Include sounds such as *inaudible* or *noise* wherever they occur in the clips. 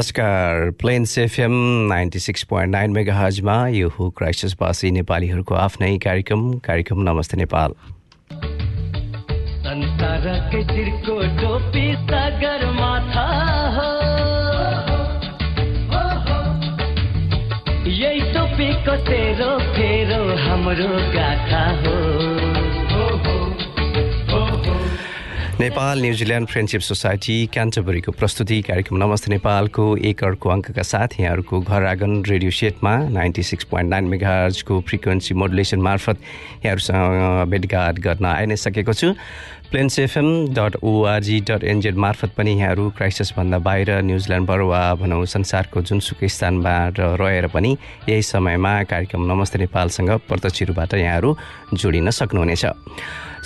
नमस्कार। Plains FM ninety six point nine mega हजमा यो हो क्राइसिसवासी नेपालीहरूको आफ्नै कार्यक्रम कार्यक्रम नमस्ते नेपाल। यही टोपीको तेरो फेरो हाम्रो गाथा हो। Nepal New Zealand friendship society क्यान्टबरीको प्रस्तुति कार्यक्रम। नमस्ते नेपालको एक अर्को अङ्कका साथ यहाँहरूको घर आँगन रेडियो सेटमा नाइन्टी सिक्स पोइन्ट नाइन मेगाजको फ्रिक्वेन्सी मोडुलेसन मार्फत यहाँहरूसँग भेटघाट गर्न आइ नै सकेको छु। Plains FM dot O R G dot N Z मार्फत पनि यहाँहरू क्राइसिसभन्दा बाहिर न्युजिल्यान्डबाट वा भनौँ संसारको जुनसुकै स्थानबाट रहेर पनि यही समयमा कार्यक्रम नमस्ते नेपालसँग प्रत्यक्ष रूपबाट यहाँहरू जोडिन सक्नुहुनेछ।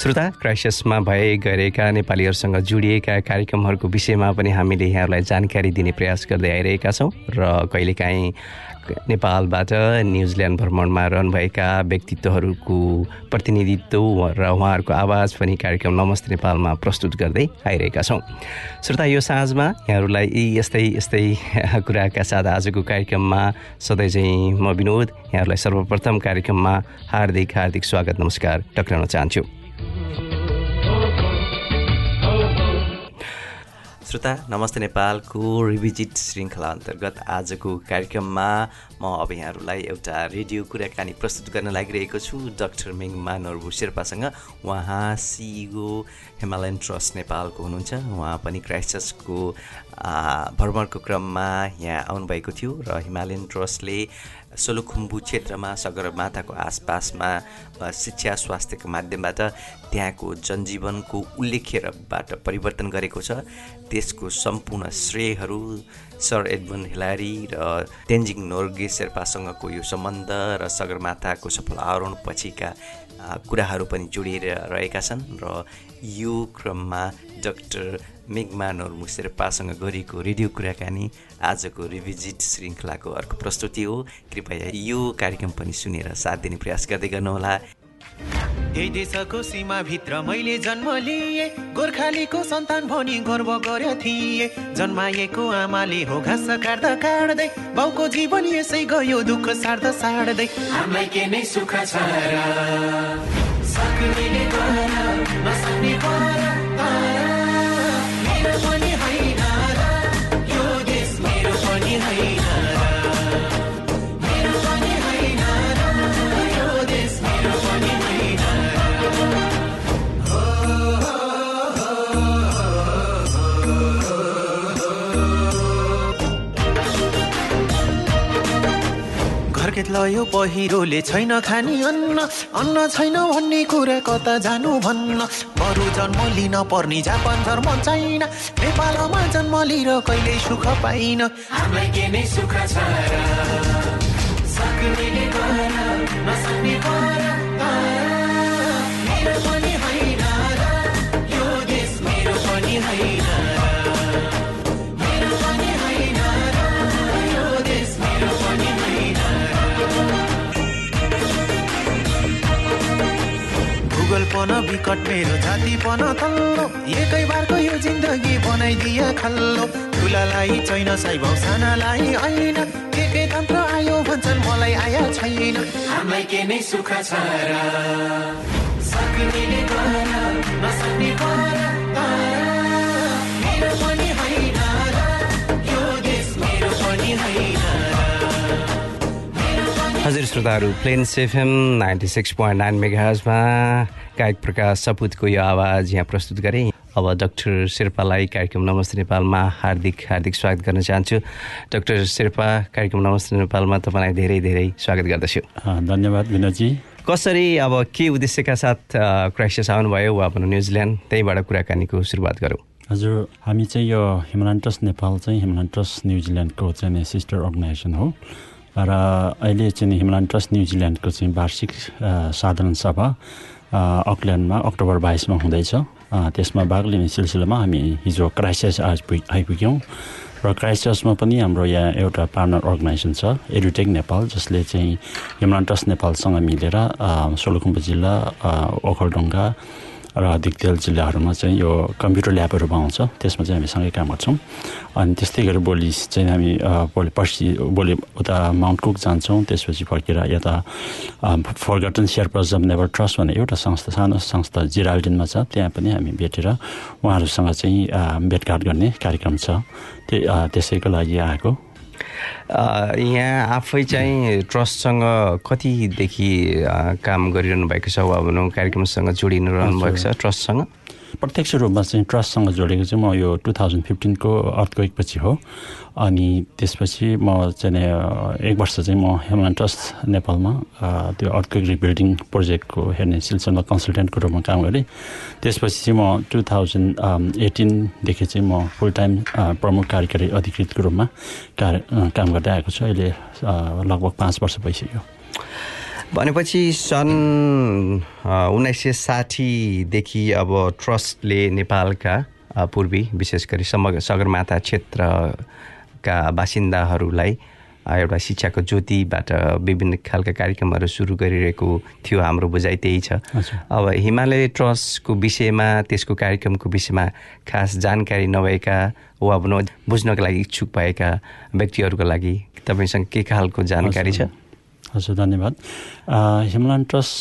श्रोता क्राइसिसमा भए गरेका नेपालीहरूसँग जोडिएका कार्यक्रमहरूको विषयमा पनि हामीले यहाँहरूलाई जानकारी दिने प्रयास गर्दै आइरहेका छौँ र कहिलेकाहीँ नेपालबाट न्युजिल्यान्ड भ्रमणमा रहनुभएका व्यक्तित्वहरूको प्रतिनिधित्व र उहाँहरूको आवाज पनि कार्यक्रम नमस्ते नेपालमा प्रस्तुत गर्दै आइरहेका छौँ। श्रोता यो साँझमा यहाँहरूलाई यी यस्तै यस्तै *laughs* कुराका साथ आजको कार्यक्रममा सधैँ चाहिँ म विनोद यहाँहरूलाई सर्वप्रथम कार्यक्रममा हार्दिक हार्दिक स्वागत नमस्कार टक्राउन चाहन्छु। श्रोता नमस्ते नेपालको रिभिजिट श्रृङ्खला अन्तर्गत आजको कार्यक्रममा म अब यहाँहरूलाई एउटा रेडियो कुराकानी प्रस्तुत गर्न लागिरहेको छु डाक्टर मेङमा नर्बु शेर्पासँग उहाँ सिइओ हिमालयन ट्रस्ट नेपालको हुनुहुन्छ। उहाँ पनि क्राइस्टचर्चको भ्रमणको क्रममा यहाँ आउनुभएको थियो र हिमालयन ट्रस्टले सोलुखुम्बु क्षेत्रमा सगरमाथाको आसपासमा शिक्षा स्वास्थ्यको माध्यमबाट त्यहाँको जनजीवनको उल्लेख्यबाट परिवर्तन गरेको छ। त्यसको सम्पूर्ण श्रेयहरू सर एडमन हिलारी र तेन्जिङ नोर्गे शेर्पासँगको यो सम्बन्ध र सगरमाथाको सफल आरोहण पछिका कुराहरू पनि जोडिएर रहेका छन् र यो क्रममा डाक्टर मेघमा नर्मु शेर्पासँग गरिएको रेडियो कुराकानी आजको रिभिजिट श्रृङ्खलाको अर्को प्रस्तुति हो। कृपया यो कार्यक्रम पनि सुनेर साथ दिने प्रयास गर्दै गर्नुहोला। यही देशको सीमाभित्र मैले जन्म लिएँ। गोर्खालीको सन्तान भनी गर्व गर्यो थिएँ। जन्माएको आमाले हो घाँस काट्दा काट्दै बाउको जीवन यसै गयो दुःख सार्दा सार्दै। हामीलाई के नै सुख छ र? सक्नेले घरखेत लयो पहिरोले छैन खाने अन्न। अन्न छैन भन्ने कुरा कता जानु भन्न? बरु जन्म लिन पर्ने जापान धर्म छैन। नेपालमा जन्म लिएर कहिल्यै सुख पाइन? सुख छ विकट मेरो जातिपन तल्लो। एकै बारको यो जिन्दगी बनाइदिए खल्लो। ठुलालाई छैन साइबाउ सानालाई होइन के के तन्त्र आयो भन्छन् मलाई आया छैन। हामीलाई के नै सुख छ र? सक्नेले गर नसक्ने गर हजुर श्रोताहरू Plains FM ninety six point nine मेगाजमा गायक प्रकाश सपुतको यो आवाज यहाँ प्रस्तुत गरेँ। अब डाक्टर शेर्पालाई कार्यक्रम नमस्ते नेपालमा हार्दिक हार्दिक स्वागत गर्न चाहन्छु। डाक्टर शेर्पा कार्यक्रम नमस्ते नेपालमा तपाईँलाई धेरै धेरै स्वागत गर्दछु। धन्यवाद विनोदजी। कसरी अब के उद्देश्यका साथ क्राइसिस आउनुभयो वा भनौँ न्युजिल्यान्ड त्यहीबाट कुराकानीको सुरुवात गरौँ? हजुर हामी चाहिँ यो हिमालयन ट्रस्ट नेपाल चाहिँ हिमालयन ट्रस्ट न्युजिल्यान्डको चाहिँ सिस्टर अर्गनाइजेसन हो। र अहिले चाहिँ हिमालयन ट्रस्ट न्युजिल्यान्डको चाहिँ वार्षिक साधारण सभा अकल्यान्डमा अक्टोबर बाइसमा हुँदैछ। त्यसमा भाग लिने सिलसिलामा हामी हिजो क्राइसिस आइपुग आइपुग्यौँ। र क्राइस्टचर्चमा पनि हाम्रो यहाँ एउटा पार्टनर अर्गनाइजेसन छ एडुटेक नेपाल जसले चाहिँ हिमालयन ट्रस्ट नेपालसँग मिलेर सोलुखुम्बु जिल्ला ओखलढुङ्गा र दिगदेल जिल्लाहरूमा चाहिँ यो कम्प्युटर ल्याबहरू बनाउँछ। त्यसमा चाहिँ हामी सँगै काम गर्छौँ। अनि त्यस्तै गरेर भोलि चाहिँ हामी भोलि पर्सि भोलि उता माउन्ट कुक जान्छौँ। त्यसपछि फर्केर यता forgotten Sherpas of Nepal trust भन्ने एउटा संस्था सानो संस्था जिराल्डिनमा छ। त्यहाँ पनि हामी भेटेर उहाँहरूसँग चाहिँ भेटघाट गर्ने कार्यक्रम छ। त्यही त्यसैको लागि आएको। यहाँ आफै चाहिँ ट्रस्टसँग कतिदेखि काम गरिरहनु भएको छ? वा भनौँ कार्यक्रमसँग जोडिनु रहनु भएको छ ट्रस्टसँग? प्रत्यक्ष रूपमा चाहिँ ट्रस्टसँग जोडेको चाहिँ म यो टु थाउजन्ड फिफ्टिनको अर्थक्वेक पछि हो। अनि त्यसपछि म चाहिँ एक वर्ष चाहिँ म हिमालयन ट्रस्ट नेपालमा त्यो अर्थक्वेक रिबिल्डिङ प्रोजेक्टको हेर्ने सिलसिलामा कन्सल्टेन्टको रूपमा काम गरेँ। त्यसपछि चाहिँ म टु थाउजन्ड एटिनदेखि चाहिँ म फुल टाइम प्रमुख कार्यकारी अधिकृतको रूपमा कार्य काम गर्दै आएको छु। अहिले लगभग पाँच वर्ष भइसक्यो। भनेपछि सन् उन्नाइस सय साठीदेखि अब ट्रस्टले नेपालका पूर्वी विशेष गरी समग्र सगरमाथा क्षेत्रका बासिन्दाहरूलाई एउटा शिक्षाको ज्योतिबाट विभिन्न खालका कार्यक्रमहरू सुरु गरिरहेको थियो हाम्रो बुझाइ त्यही छ। अब हिमालय ट्रस्टको विषयमा त्यसको कार्यक्रमको विषयमा खास जानकारी नभएका वा बुझ्नको लागि इच्छुक भएका व्यक्तिहरूको लागि तपाईँसँग के खालको जानकारी छ? हजुर धन्यवाद। हिमालयन ट्रस्ट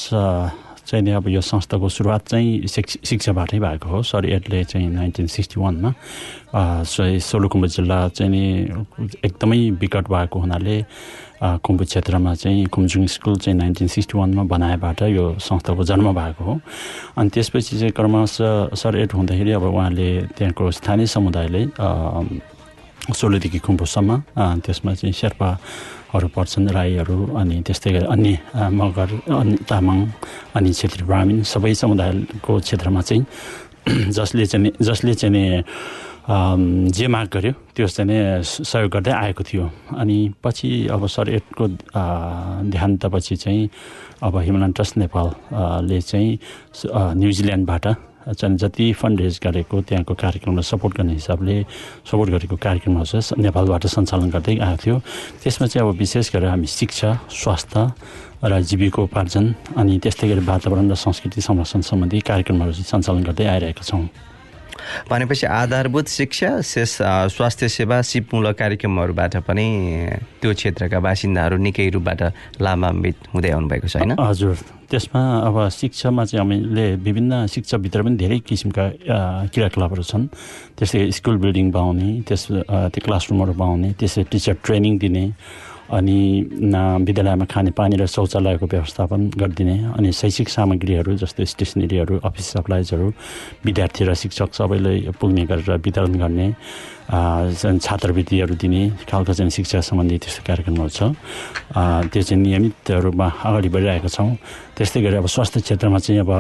चाहिँ नि अब यो संस्थाको सुरुवात चाहिँ शिक्ष शिक्षाबाटै भएको हो। सर एडले चाहिँ नाइन्टिन सिक्सटी वानमा सोलुखुम्बु जिल्ला चाहिँ नि एकदमै विकट भएको हुनाले कुम्बु क्षेत्रमा चाहिँ कुमजुङ स्कुल चाहिँ नाइन्टिन सिक्सटी वानमा बनाएबाट यो संस्थाको जन्म भएको हो। अनि त्यसपछि चाहिँ क्रमशः सर एड हुँदाखेरि अब उहाँले त्यहाँको स्थानीय समुदायले सोलुदेखि खुम्बुसम्म अ, त्यसमा चाहिँ शेर्पाहरू पर्छन् राईहरू अनि त्यस्तै गरी अन्य मगर अनि तामाङ अनि क्षेत्री ब्राह्मण सबै समुदायको क्षेत्रमा चाहिँ *clears throat* जसले चाहिँ जसले चाहिँ जे माग गर्यो त्यो चाहिँ सहयोग गर्दै आएको थियो। अनि पछि अब सर अ, देहान्तपछि चाहिँ अब हिमालयन ट्रस्ट नेपालले चाहिँ न्युजिल्यान्डबाट चाहिँ जति फन्ड रेज गरेको त्यहाँको कार्यक्रमलाई सपोर्ट गर्ने हिसाबले सपोर्ट गरेको कार्यक्रमहरू चाहिँ नेपालबाट सञ्चालन गर्दै आएको थियो। त्यसमा चाहिँ अब विशेष गरेर हामी शिक्षा स्वास्थ्य र जीविकोपार्जन अनि त्यस्तै गरी वातावरण र संस्कृति संरक्षण सम्बन्धी कार्यक्रमहरू सञ्चालन गर्दै आइरहेका छौँ। भनेपछि आधारभूत शिक्षा शेष स्वास्थ्य सेवा सिपमूलक कार्यक्रमहरूबाट पनि त्यो क्षेत्रका बासिन्दाहरू निकै रूपबाट लाभान्वित हुँदै आउनुभएको छ होइन? हजुर। त्यसमा अब शिक्षामा चाहिँ हामीले विभिन्न शिक्षाभित्र पनि धेरै किसिमका क्रियाकलापहरू छन्। त्यस्तै स्कुल बिल्डिङ बनाउने त्यस त्यो क्लासरुमहरू बनाउने त्यसै टिचर ट्रेनिङ दिने अनि विद्यालयमा खानेपानी र शौचालयको व्यवस्थापन गरिदिने अनि शैक्षिक सामग्रीहरू जस्तै स्टेसनरीहरू अफिस सप्लाइजहरू विद्यार्थी र शिक्षक सबैलाई पुग्ने गरेर वितरण गर्ने छात्रवृत्तिहरू दिने खालको चाहिँ शिक्षा सम्बन्धी त्यस्तो कार्यक्रमहरू छ त्यो चाहिँ नियमित रूपमा अगाडि बढिरहेका छौँ त्यस्तै गरी अब स्वास्थ्य क्षेत्रमा चाहिँ अब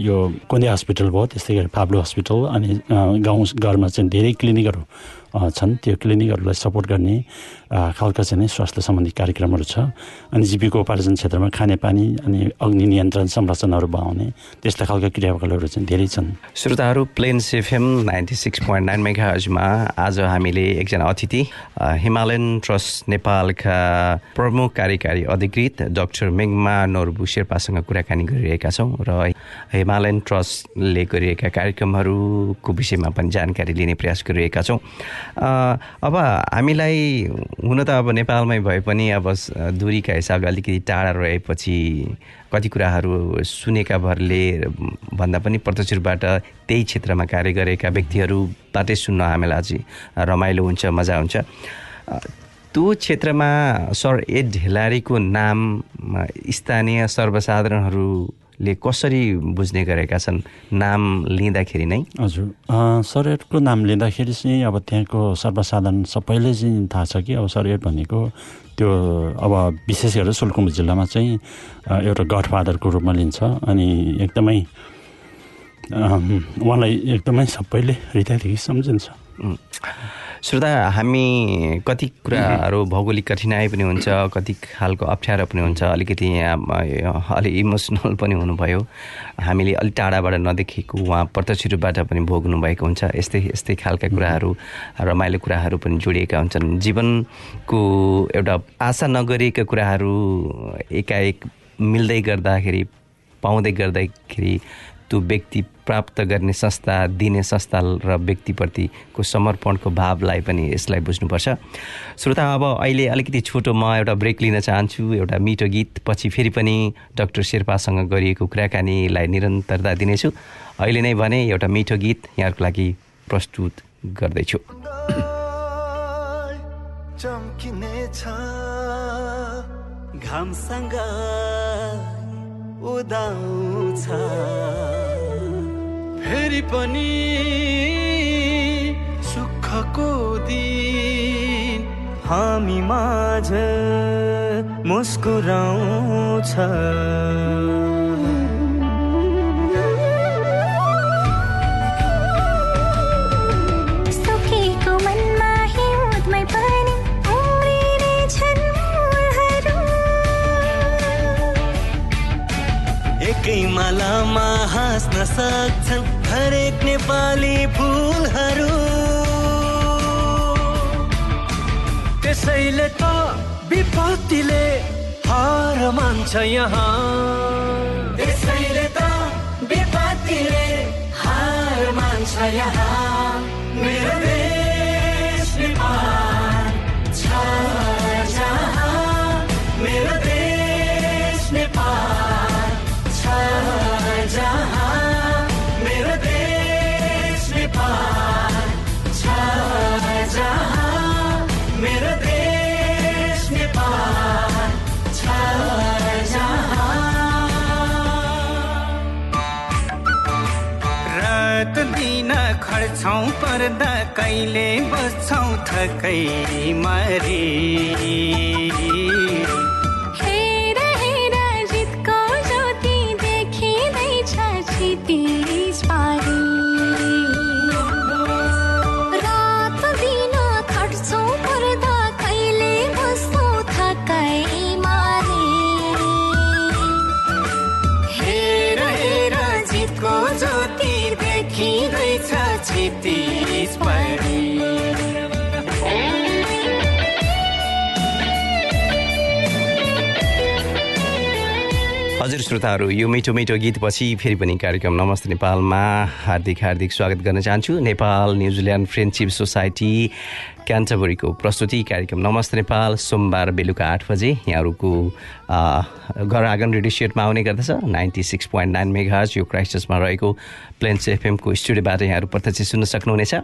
यो कोन्दे हस्पिटल भयो त्यस्तै गरी पाब्लो हस्पिटल अनि गाउँ घरमा चाहिँ धेरै क्लिनिकहरू छन् त्यो क्लिनिकहरूलाई सपोर्ट गर्ने खालका चाहिँ स्वास्थ्य सम्बन्धी कार्यक्रमहरू छ अनि जीविकोपार्जन क्षेत्रमा खानेपानी अनि अग्नि नियन्त्रण संरचनाहरू बनाउने त्यस्ता खालका क्रियाकलापहरू चाहिँ धेरै छन् श्रोताहरू Plains FM ninety six point nine मेगाजमा आज हामीले एकजना अतिथि हिमालयन ट्रस्ट नेपालका प्रमुख कार्यकारी अधिकृत डाक्टर मेङमा नोर्बु शेर्पासँग कुराकानी गरिरहेका छौँ र हिमालयन ट्रस्टले गरिरहेका कार्यक्रमहरूको विषयमा पनि जानकारी लिने प्रयास गरिरहेका छौँ। अब हामीलाई हुन त अब नेपालमै भए पनि अब दूरीका हिसाबले अलिकति टाढा रहेपछि कति कुराहरू सुनेका भरले भन्दा पनि प्रत्यक्ष रूपबाट त्यही क्षेत्रमा कार्य गरेका व्यक्तिहरूबाटै सुन्न हामीलाई अझै रमाइलो हुन्छ मजा हुन्छ। त्यो क्षेत्रमा सर एड ढेलारीको नाम स्थानीय ले कसरी बुझ्ने गरेका छन्? नाम लिँदाखेरि नै। हजुर। सर्टको नाम लिँदाखेरि चाहिँ अब त्यहाँको सर्वसाधारण सबैले चाहिँ थाहा छ कि अब सर्ट भनेको त्यो अब विशेष गरेर सोलुखुम्बु जिल्लामा चाहिँ एउटा गडफादरको रूपमा लिन्छ। अनि एकदमै उहाँलाई एकदमै सबैले हृदयदेखि सम्झिन्छ. श्रोता हामी कति कुराहरू भौगोलिक कठिनाइ पनि हुन्छ कति खालको अप्ठ्यारो पनि हुन्छ अलिकति यहाँ अलि इमोसनल पनि हुनुभयो। हामीले अलिक टाढाबाट नदेखेको उहाँ प्रत्यक्ष रूपबाट पनि भोग्नु भएको हुन्छ। यस्तै यस्तै खालका कुराहरू रमाइलो कुराहरू पनि जोडिएका हुन्छन्। जीवनको एउटा आशा नगरिएका कुराहरू एकाएक मिल्दै गर्दाखेरि पाउँदै गर्दाखेरि त्यो व्यक्ति प्राप्त गर्ने संस्था दिने संस्था र व्यक्तिप्रतिको समर्पणको भावलाई पनि यसलाई बुझ्नुपर्छ। श्रोता अब अहिले अलिकति छोटो म एउटा ब्रेक लिन चाहन्छु एउटा मिठो गीत पछि फेरि पनि डाक्टर शेर्पासँग गरिएको कुराकानीलाई निरन्तरता दिनेछु। अहिले नै भने एउटा मिठो गीत यहाँहरूको लागि प्रस्तुत गर्दैछु। घामसँग उदाउँछ। फेरि पनि सुखको दिन हामी माझ मुस्कुराउँछ। एकै मालामा हाँस्न सक्छन् हरेक नेपाली फुलहरू। त्यसैले त विपत्तिले हार मान्छ यहाँ। त्यसैले त विपत्तिले हार मान्छ यहाँ। खड्छौँ पर्दा कहिले बस्छौँ थकै मरी। हजुर श्रोताहरू यो मिठो मिठो गीतपछि फेरि पनि कार्यक्रम नमस्ते नेपालमा। हार्दिक हार्दिक स्वागत गर्न चाहन्छु। Nepal New Zealand friendship society क्यान्टबरीको प्रस्तुति कार्यक्रम नमस्ते नेपाल। सोमबार बेलुका आठ बजे यहाँहरूको घर आँगन रेडियो सेटमा आउने गर्दछ। Ninety six point nine megahertz यो क्राइस्टसमा रहेको प्लेन्स एफएमको स्टुडियोबाट यहाँहरू प्रत्यक्ष सुन्न सक्नुहुनेछ।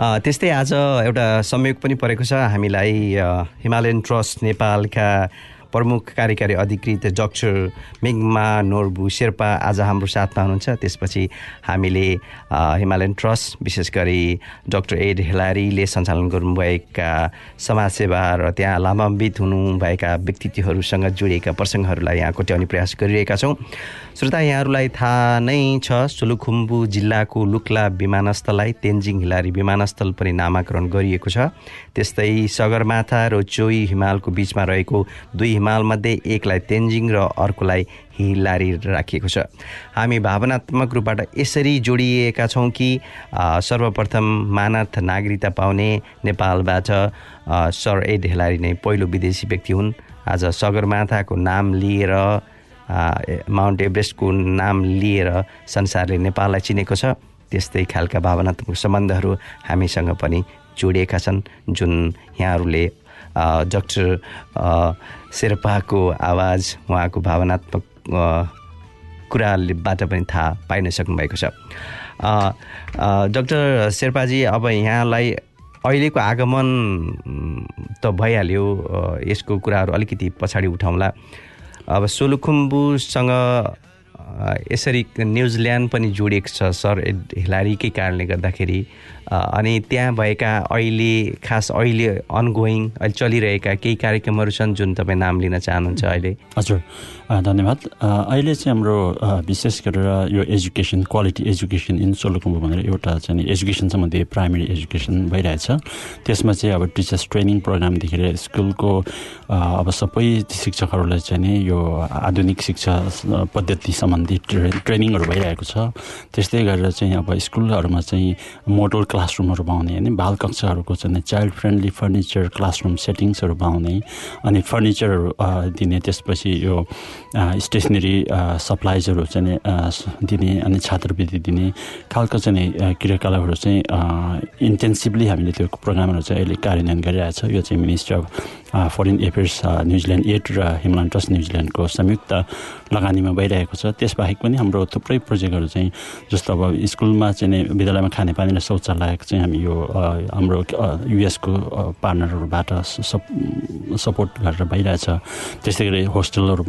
त्यस्तै आज एउटा संयोग पनि परेको छ। हामीलाई हिमालयन ट्रस्ट नेपालका प्रमुख कार्यकारी अधिकृत डाक्टर मिङमा नोर्बु शेर्पा आज हाम्रो साथमा हुनुहुन्छ। त्यसपछि हामीले हिमालयन ट्रस्ट विशेष गरी डाक्टर एड हेलारीले सञ्चालन गर्नुभएका समाजसेवा र त्यहाँ लाभान्वित हुनुभएका व्यक्तित्वहरूसँग जोडिएका प्रसङ्गहरूलाई यहाँ कोट्याउने प्रयास गरिरहेका छौँ। श्रोता यहाँहरूलाई थाहा नै छ सोलुखुम्बु जिल्लाको लुक्ला विमानस्थललाई तेन्जिङ हिलारी विमानस्थल पनि नामाकरण गरिएको छ। त्यस्तै सगरमाथा र चोई हिमालको बिचमा रहेको दुई हिमालमध्ये एकलाई तेन्जिङ र अर्कोलाई हिलारी राखिएको छ। हामी भावनात्मक रूपबाट यसरी जोडिएका छौँ कि सर्वप्रथम मानद नागरिकता पाउने नेपालबाट सर एड हिलारी नै पहिलो विदेशी व्यक्ति हुन्। आज सगरमाथाको नाम लिएर माउन्ट एभरेस्टको नाम लिएर संसारले नेपाललाई चिनेको छ। त्यस्तै खालका भावनात्मक सम्बन्धहरू हामीसँग पनि जोडिएका छन् जुन यहाँहरूले डाक्टर शेर्पाको आवाज उहाँको भावनात्मक कुराबाट पनि थाहा पाइन सक्नुभएको छ। डाक्टर शेर्पाजी अब यहाँलाई अहिलेको आगमन त भइहाल्यो। यसको कुराहरू अलिकति पछाडि उठाउँला। अब सोलुखुम्बुसँग यसरी न्युजिल्यान्ड पनि जोडिएको छ सर हिलारीकै कारणले गर्दाखेरि। अनि त्यहाँ भएका अहिले खास अहिले अनगोइङ अहिले चलिरहेका केही कार्यक्रमहरू छन् जुन तपाईँ नाम लिन चाहनुहुन्छ अहिले? हजुर। धन्यवाद। अहिले चाहिँ हाम्रो विशेष गरेर यो education quality education in Solukhumbu भनेर एउटा चाहिँ एजुकेसन सम्बन्धी प्राइमेरी एजुकेसन भइरहेछ। त्यसमा चाहिँ अब टिचर्स ट्रेनिङ प्रोग्रामदेखि लिएर स्कुलको अब सबै शिक्षकहरूलाई चाहिँ नि यो आधुनिक शिक्षा पद्धति सम्बन्धी ट्रे ट्रेनिङहरू भइरहेको छ। त्यस्तै गरेर चाहिँ अब स्कुलहरूमा चाहिँ मोडल क्लासरुमहरू बनाउने होइन बाल कक्षाहरूको चाहिँ चाइल्ड फ्रेन्डली फर्निचर क्लासरुम सेटिङ्सहरू बनाउने अनि फर्निचरहरू दिने त्यसपछि यो स्टेसनरी सप्लाइजहरू चाहिँ दिने अनि छात्रवृत्ति दिने खालको चाहिँ क्रियाकलापहरू चाहिँ इन्टेन्सिभली हामीले त्यो प्रोग्रामहरू चाहिँ अहिले कार्यान्वयन गरिरहेछ यो चाहिँ ministry of foreign affairs New Zealand aid र हिमलायन ट्रस्ट न्युजिल्यान्डको संयुक्त लगानीमा भइरहेको छ। त्यसबाहेक पनि हाम्रो थुप्रै प्रोजेक्टहरू चाहिँ जस्तो अब स्कुलमा चाहिँ विद्यालयमा खानेपानी र शौचालयको चाहिँ हामी यो हाम्रो युएसको पार्टनरहरूबाट सप- सपोर्ट गरेर भइरहेछ। त्यस्तै गरी होस्टेलहरू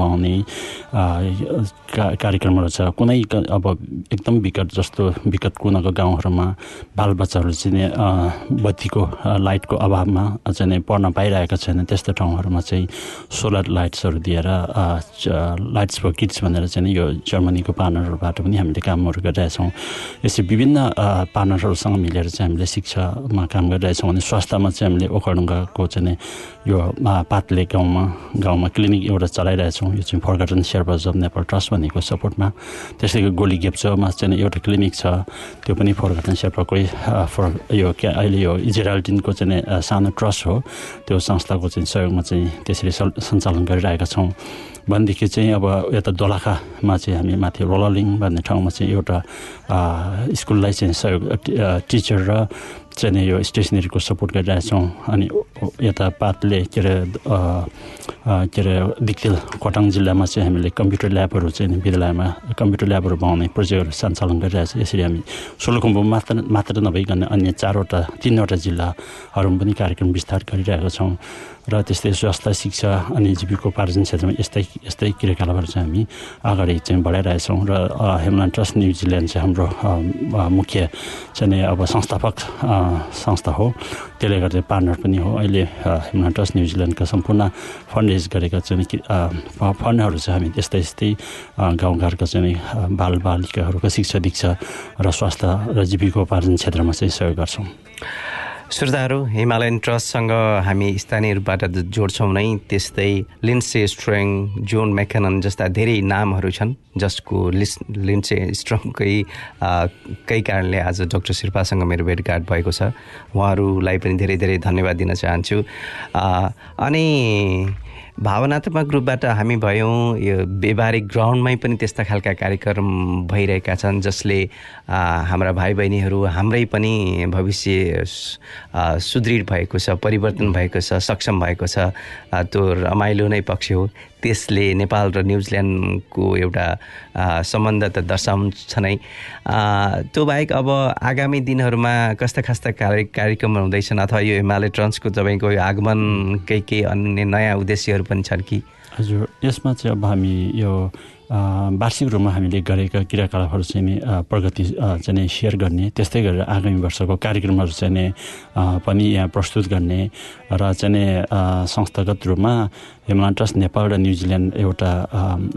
का- कार्यक्रमहरू छ। कुनै अब एकदम विकट जस्तो विकट कुनाको गाउँहरूमा बालबच्चाहरू चाहिँ बत्तीको लाइटको अभावमा चाहिँ पढ्न पाइरहेका छैन त्यस्तो ठाउँहरूमा चाहिँ सोलर लाइट्सहरू दिएर लाइट्स फर किड्स भनेर चाहिँ यो जर्मनीको पार्टनरहरूबाट पनि हामीले कामहरू गरिरहेछौँ। यसरी विभिन्न अ, पार्टनरहरूसँग मिलेर चाहिँ हामीले शिक्षामा काम गरिरहेछौँ अनि स्वास्थ्यमा चाहिँ हामीले ओखरडुङ्गाको चाहिँ यो पातले गाउँमा गाउँमा क्लिनिक एउटा चलाइरहेछौँ। यो चाहिँ forgotten Sherpas of Nepal trust भनेको सपोर्टमा। त्यस्तै गरी गोली गेप्चोमा चाहिँ एउटा क्लिनिक छ। त्यो पनि फर्गटन शेर्पाकै फर यो क्या अहिले यो इजेराल्टिनको चाहिँ सानो ट्रस्ट हो। त्यो संस्थाको चाहिँ सहयोगमा चाहिँ त्यसरी सञ्चालन गरिरहेका छौँ। भनेदेखि चाहिँ अब यता दोलखामा चाहिँ हामी माथि रोललिङ भन्ने ठाउँमा चाहिँ एउटा स्कुललाई चाहिँ सहयोग टिचर र चाहिँ यो स्टेसनरीको सपोर्ट गरिरहेछौँ अनि यता पातले के अरे के अरे दिक्तेल खोटाङ जिल्लामा चाहिँ हामीले कम्प्युटर ल्याबहरू चाहिँ विद्यालयमा कम्प्युटर ल्याबहरू बनाउने प्रोजेक्टहरू सञ्चालन गरिरहेछ यसरी हामी सोलुखुम्बु मात्र मात्र नभइकन अन्य चारवटा तिनवटा जिल्लाहरूमा पनि कार्यक्रम विस्तार गरिरहेका छौँ। र त्यस्तै स्वास्थ्य शिक्षा अनि जीविकोपार्जन क्षेत्रमा यस्तै यस्तै क्रियाकलापहरू चाहिँ हामी अगाडि चाहिँ बढाइरहेछौँ र अ, हेमलायन ट्रस्ट न्युजिल्यान्ड चाहिँ हाम्रो मुख्य चाहिँ अब संस्थापक संस्था हो। त्यसले गर्दा पार्टनर पनि हो। अहिले अ, हेमलायन ट्रस्ट न्युजिल्यान्डका सम्पूर्ण फन्ड रेज गरेका चाहिँ फन्डहरू चाहिँ हामी त्यस्तै यस्तै गाउँघरका चाहिँ नि, अ, बाल बालिकाहरूको शिक्षा दीक्षा र स्वास्थ्य र जीविकोपार्जन क्षेत्रमा चाहिँ सहयोग गर्छौँ। श्रोताहरू हिमालयन ट्रस्टसँग हामी स्थानीय रूपबाट जोड्छौँ नै। त्यस्तै लिन्से स्ट्रङ जोन मेकनन जस्ता धेरै नामहरू छन् जसको लिस लिन्से स्ट्रङकै कै कारणले आज डक्टर शिर्पासँग मेरो भेटघाट भएको छ। उहाँहरूलाई पनि धेरै धेरै धन्यवाद दिन चाहन्छु। अनि भावनात्मक रूपबाट हामी भयौँ। यो व्यवहारिक ग्राउन्डमै पनि त्यस्ता खालका कार्यक्रम भइरहेका छन् जसले हाम्रा भाइ बहिनीहरू हाम्रै पनि भविष्य सुदृढ भएको छ परिवर्तन भएको छ सक्षम भएको छ। त्यो रमाइलो नै पक्ष हो। त्यसले नेपाल र न्युजिल्यान्डको एउटा सम्बन्ध त दर्शाउँछ नै। त्यो बाहेक अब आगामी दिनहरूमा कस्ता कस्ता कार्य कार्यक्रमहरू हुँदैछन् अथवा यो हिमालय ट्रन्सको तपाईँको यो आगमनकै केही अन्य नयाँ उद्देश्यहरू पनि छन् कि? हजुर यसमा चाहिँ अब हामी यो वार्षिक रूपमा हामीले गरेका क्रियाकलापहरू चाहिँ नि प्रगति चाहिँ नि सेयर गर्ने त्यस्तै गरेर आगामी वर्षको कार्यक्रमहरू चाहिँ नि पनि यहाँ प्रस्तुत गर्ने र चाहिँ नि संस्थागत रूपमा हिमालयन ट्रस्ट नेपाल र न्युजिल्यान्ड एउटा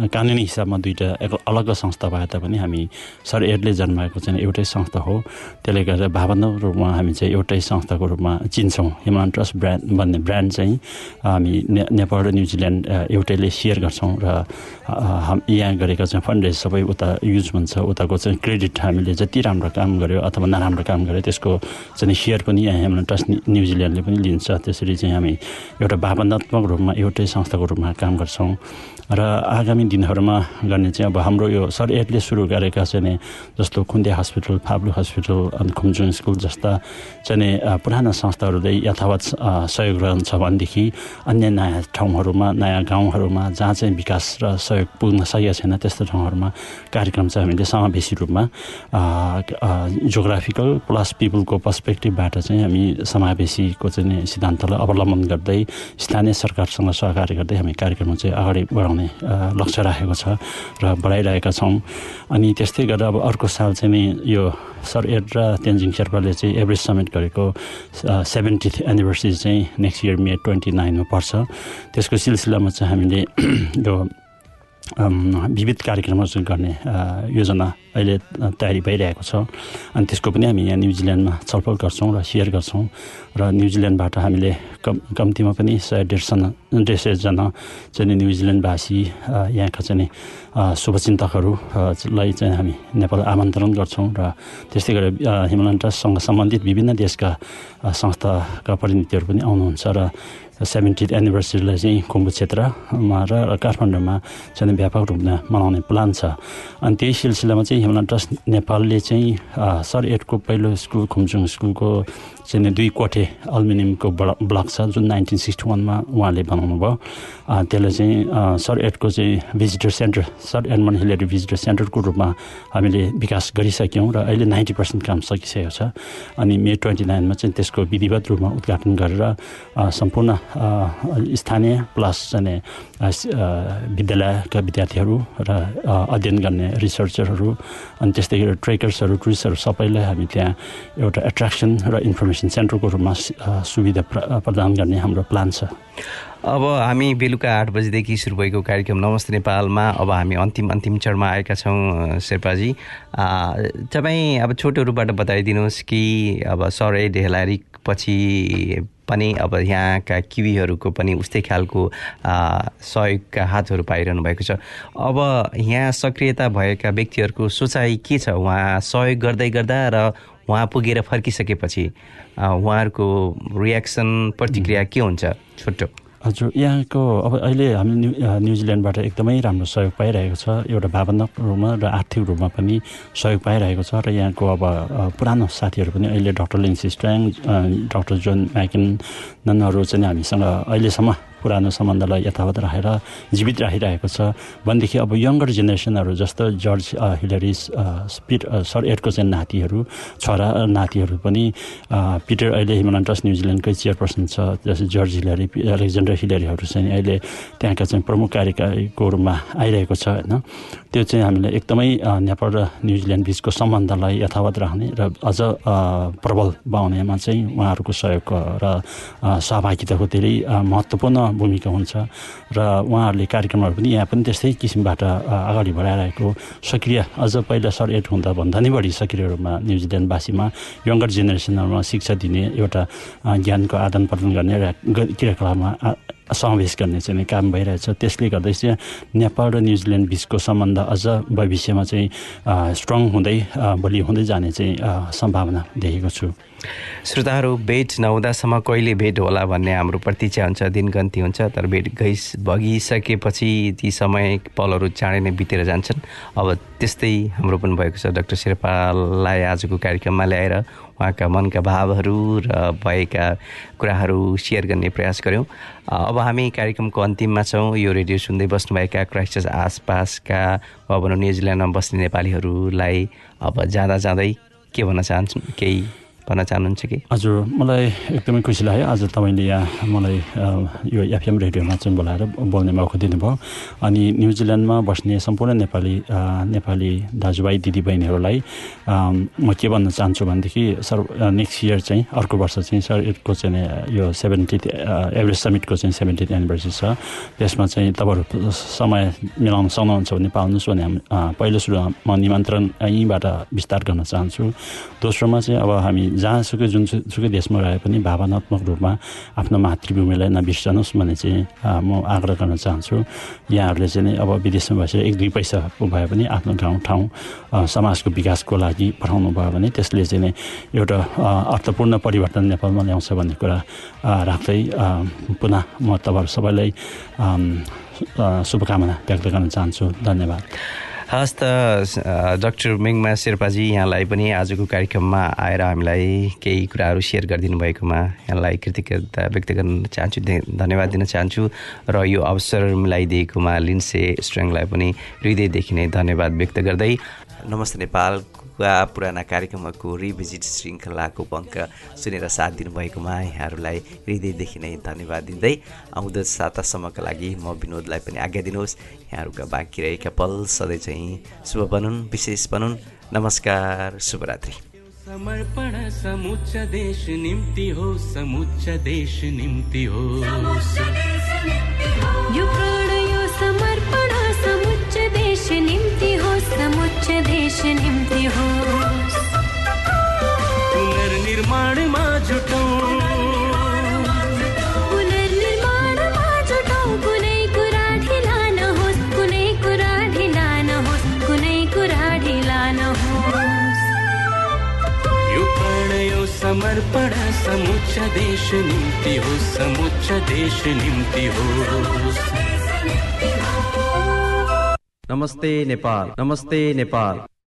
कानुनी हिसाबमा दुईवटा अलग संस्था भए तापनि हामी सर एडले जन्माएको चाहिँ एउटै संस्था हो। त्यसले गर्दा भावनात्मक रूपमा हामी चाहिँ एउटै संस्थाको रूपमा चिन्छौँ। हिमालयन ट्रस्ट ब्रान्ड भन्ने ब्रान्ड चाहिँ हामी नेपाल र न्युजिल्यान्ड एउटैले सेयर गर्छौँ र यहाँ गरेका चाहिँ फन्ड सबै उता युज हुन्छ। उताको चाहिँ क्रेडिट हामीले जति राम्रो काम गर्यो अथवा नराम्रो काम गर्यो त्यसको चाहिँ सेयर पनि यहाँ हिमालयन ट्रस्ट न्यु- न्युजिल्यान्डले पनि लिन्छ। त्यसरी चाहिँ हामी एउटा भावनात्मक रूपमा एउटै संस्थाको रूपमा काम गर्छौँ। र आगामी दिनहरूमा गर्ने चाहिँ अब हाम्रो यो सर एडले सुरु गरेका चाहिँ जस्तो खुन्दे हस्पिटल फाब्लु हस्पिटल अनि खुम्चुङ स्कुल जस्ता चाहिँ पुराना संस्थाहरूले यथावत सहयोग रहन्छ भनेदेखि अन्य नयाँ ठाउँहरूमा नयाँ गाउँहरूमा जहाँ चाहिँ विकास र सहयोग पुग्न सकेको छैन त्यस्तो ठाउँहरूमा कार्यक्रम चाहिँ हामीले समावेशी रूपमा जोग्राफिकल प्लस पिपुलको पर्सपेक्टिभबाट चाहिँ हामी समावेशीको चाहिँ सिद्धान्तलाई अवलम्बन गर्दै स्थानीय सरकारसँग सहकार्य गर्दै हामी कार्यक्रम चाहिँ अगाडि बढाउने लक्ष्य राखेको छ र बढाइरहेका छौँ। अनि त्यस्तै गरेर अब अर्को साल चाहिँ नि यो सर एड र तेन्जिङ शेर्पाले चाहिँ एभरेस्ट समिट गरेको सेभेन्टिथ एनिभर्सरी चाहिँ नेक्स्ट इयर मे ट्वेन्टी नाइनमा पर्छ। त्यसको सिलसिलामा चाहिँ हामीले यो विविध कार्यक्रमहरू गर्ने योजना अहिले तयारी भइरहेको छ। अनि त्यसको पनि हामी यहाँ न्युजिल्यान्डमा छलफल गर्छौँ र सेयर गर्छौँ र न्युजिल्यान्डबाट हामीले कम कम्तीमा पनि सय डेढ सय डेढ सयजना चाहिँ नि न्युजिल्यान्डवासी अ, यहाँका चाहिँ नि अ, शुभचिन्तकहरू अ, लाई चाहिँ हामी नेपाल आमन्त्रण गर्छौँ र त्यस्तै गरेर हिमालयन ट्रस्टसँग सम्बन्धित विभिन्न देशका संस्थाका प्रतिनिधिहरू पनि आउनुहुन्छ र सेभेन्टिथ एनिभर्सरीलाई चाहिँ कुम्भ क्षेत्रमा र काठमाडौँमा चाहिँ व्यापक रूपमा मनाउने प्लान छ। अनि त्यही सिलसिलामा चाहिँ हिमालयन ट्रस्ट नेपालले चाहिँ सर एडको पहिलो स्कुल खुम्चुङ स्कुलको चाहिँ दुई कोठे अल्मिनियमको ब्लक ब्लक छ जुन नाइन्टिन सिक्सटी वानमा उहाँले बनाउनु भयो। त्यसलाई चाहिँ सर एडको चाहिँ visitor centre sir Edmund Hillary visitor सेन्टरको रूपमा हामीले विकास गरिसक्यौँ र अहिले नाइन्टी पर्सेन्ट काम सकिसकेको छ। अनि मे ट्वेन्टी नाइनमा चाहिँ त्यसको विधिवत रूपमा उद्घाटन गरेर सम्पूर्ण स्थानीय प्लस चाहिँ विद्यालयका विद्यार्थीहरू र अध्ययन गर्ने रिसर्चरहरू अनि त्यस्तै गरेर ट्रेकर्सहरू टुरिस्टहरू सबैलाई हामी त्यहाँ एउटा एट्र्याक्सन र इन्फर्मेसन सेन्टरको रूपमा सुविधा प्र- प्रदान गर्ने हाम्रो प्लान छ। अब हामी बेलुका आठ बजीदेखि सुरु भएको कार्यक्रम नमस्ते नेपालमा अब हामी अन्तिम अन्तिम चरणमा आएका छौँ शेर्पाजी। तपाईँ अब छोटोहरूबाट बताइदिनुहोस् कि अब सरै ढेलारी पछि पनि अब यहाँका किवीहरूको पनि उस्तै खालको सहयोगका हातहरू पाइरहनु भएको छ। अब यहाँ सक्रियता भएका व्यक्तिहरूको सोचाइ के छ? उहाँ सहयोग गर्दै गर्दा र उहाँ पुगेर फर्किसकेपछि उहाँहरूको रियाक्सन प्रतिक्रिया के हुन्छ? छोटो। हजुर यहाँको अब अहिले हामी न्यु न्युजिल्यान्डबाट एकदमै राम्रो सहयोग पाइरहेको छ। एउटा भावनात्मक रूपमा र आर्थिक रूपमा पनि सहयोग पाइरहेको छ र यहाँको अब पुरानो साथीहरू पनि अहिले doctor Lindsay Stang doctor John McKinnon ननहरू चाहिँ हामीसँग अहिलेसम्म पुरानो सम्बन्धलाई यथावत राखेर जीवित राखिरहेको छ। भनेदेखि अब यङ्गर जेनेरेसनहरू जस्तो जर्ज अ, पिट सर चाहिँ नातिहरू छोरा नातिहरू पनि पिटर अहिले हिमालयन ट्रस्ट न्युजिल्यान्डकै चेयरपर्सन छ। जस्तै जर्ज हिलरी अलेक्जेन्डर हिलरीहरू चाहिँ अहिले त्यहाँका चाहिँ प्रमुख कार्यकारीको रूपमा आइरहेको छ होइन। त्यो चाहिँ हामीले एकदमै नेपाल र न्युजिल्यान्ड बिचको सम्बन्धलाई यथावत राख्ने र अझ प्रबल बनाउनेमा चाहिँ उहाँहरूको सहयोग र सहभागिताको धेरै महत्त्वपूर्ण भूमिका हुन्छ। र उहाँहरूले कार्यक्रमहरू पनि यहाँ पनि त्यस्तै किसिमबाट अगाडि बढाइरहेको सक्रिय अझ पहिला सर एड हुँदा भन्दा नि बढी सक्रिय रूपमा न्युजिल्यान्डवासीमा यङ्गर जेनेरेसनहरूमा शिक्षा दिने एउटा ज्ञानको आदान प्रदान गर्ने क्रियाकलापमा समावेश गर्ने चाहिँ काम भइरहेछ। त्यसले गर्दै चाहिँ नेपाल र न्युजिल्यान्ड बिचको सम्बन्ध अझ भविष्यमा चाहिँ स्ट्रङ हुँदै बलियो हुँदै जाने चाहिँ सम्भावना देखेको छु। श्रोताहरू भेट नहुँदासम्म कहिले भेट होला भन्ने हाम्रो प्रतीक्षा हुन्छ दिनगन्ती हुन्छ तर भेट गइस भगिसकेपछि ती समय पलहरू चाँडै नै बितेर जान्छन्। अब त्यस्तै हाम्रो पनि भएको छ डाक्टर शेर्पालाई आजको कार्यक्रममा ल्याएर उहाँका मनका भावहरू र भएका कुराहरू सेयर गर्ने प्रयास गऱ्यौँ अब हामी कार्यक्रमको अन्तिममा छौँ। यो रेडियो सुन्दै बस्नुभएका क्राइस्टचर्च आसपासका वा भनौँ न्युजिल्यान्डमा बस्ने नेपालीहरूलाई अब जाँदा जाँदै के भन्न चाहन्छु केही भन्न चाहनुहुन्छ कि? हजुर मलाई एकदमै खुसी लाग्यो। आज तपाईँले यहाँ मलाई यो एफएम रेडियोमा चाहिँ बोलाएर बोल्ने मौका दिनुभयो। अनि न्युजिल्यान्डमा बस्ने सम्पूर्ण नेपाली नेपाली दाजुभाइ दिदीबहिनीहरूलाई म के भन्न चाहन्छु भनेदेखि सर नेक्स्ट इयर चाहिँ अर्को वर्ष चाहिँ सर यसको चाहिँ यो सेभेन्टिथ एभरेस्ट समिटको चाहिँ सेभेन्टिथ एनिभर्सरी छ। त्यसमा चाहिँ तपाईँहरू समय मिलाउन सक्नुहुन्छ भने पाउनुहोस् भने हामी पहिलो सुरुमा म निमन्त्रण यहीँबाट विस्तार गर्न चाहन्छु। दोस्रोमा चाहिँ अब हामी जहाँसुकै जुनसुकै देशमा रहे पनि भावनात्मक रूपमा आफ्नो मातृभूमिलाई नबिर्सनुहोस् भन्ने चाहिँ म आग्रह गर्न चाहन्छु। यहाँहरूले चाहिँ अब विदेशमा बसेर एक दुई पैसा भए पनि आफ्नो ठाउँ अ, समाजको विकासको लागि पठाउनु भयो भने त्यसले चाहिँ एउटा अर्थपूर्ण परिवर्तन नेपालमा ल्याउँछ भन्ने कुरा राख्दै पुनः म तपाईँहरू सबैलाई शुभकामना व्यक्त गर्न चाहन्छु। धन्यवाद। हस् त डाक्टर मिङमा शेर्पाजी यहाँलाई पनि आजको कार्यक्रममा आएर हामीलाई केही कुराहरू सेयर गरिदिनु भएकोमा यहाँलाई कृतज्ञता व्यक्त गर्न चाहन्छु धन्यवाद दिन चाहन्छु र यो अवसर मिलाइदिएकोमा लिन्से स्ट्रेङलाई पनि हृदयदेखि नै धन्यवाद व्यक्त गर्दै। नमस्ते नेपालका पुराना कार्यक्रमहरूको रिभिजिट श्रृङ्खलाको अङ्क सुनेर साथ दिनुभएकोमा यहाँहरूलाई हृदयदेखि नै धन्यवाद दिँदै आउँदो सातासम्मका लागि म विनोदलाई पनि आज्ञा दिनुहोस्। यहाँहरूका बाँकी रहेका पल सधैँ चाहिँ शुभ बनुन् विशेष बनुन्। नमस्कार शुभरात्रि। समर्पण समुच्च देश निम्ति हो समुच्च देश निम्ति हो। समर्पण समुच्च देश निम्ति हो समुच्च देश निम्ति हो। नमस्ते नेपाल नमस्ते नेपाल।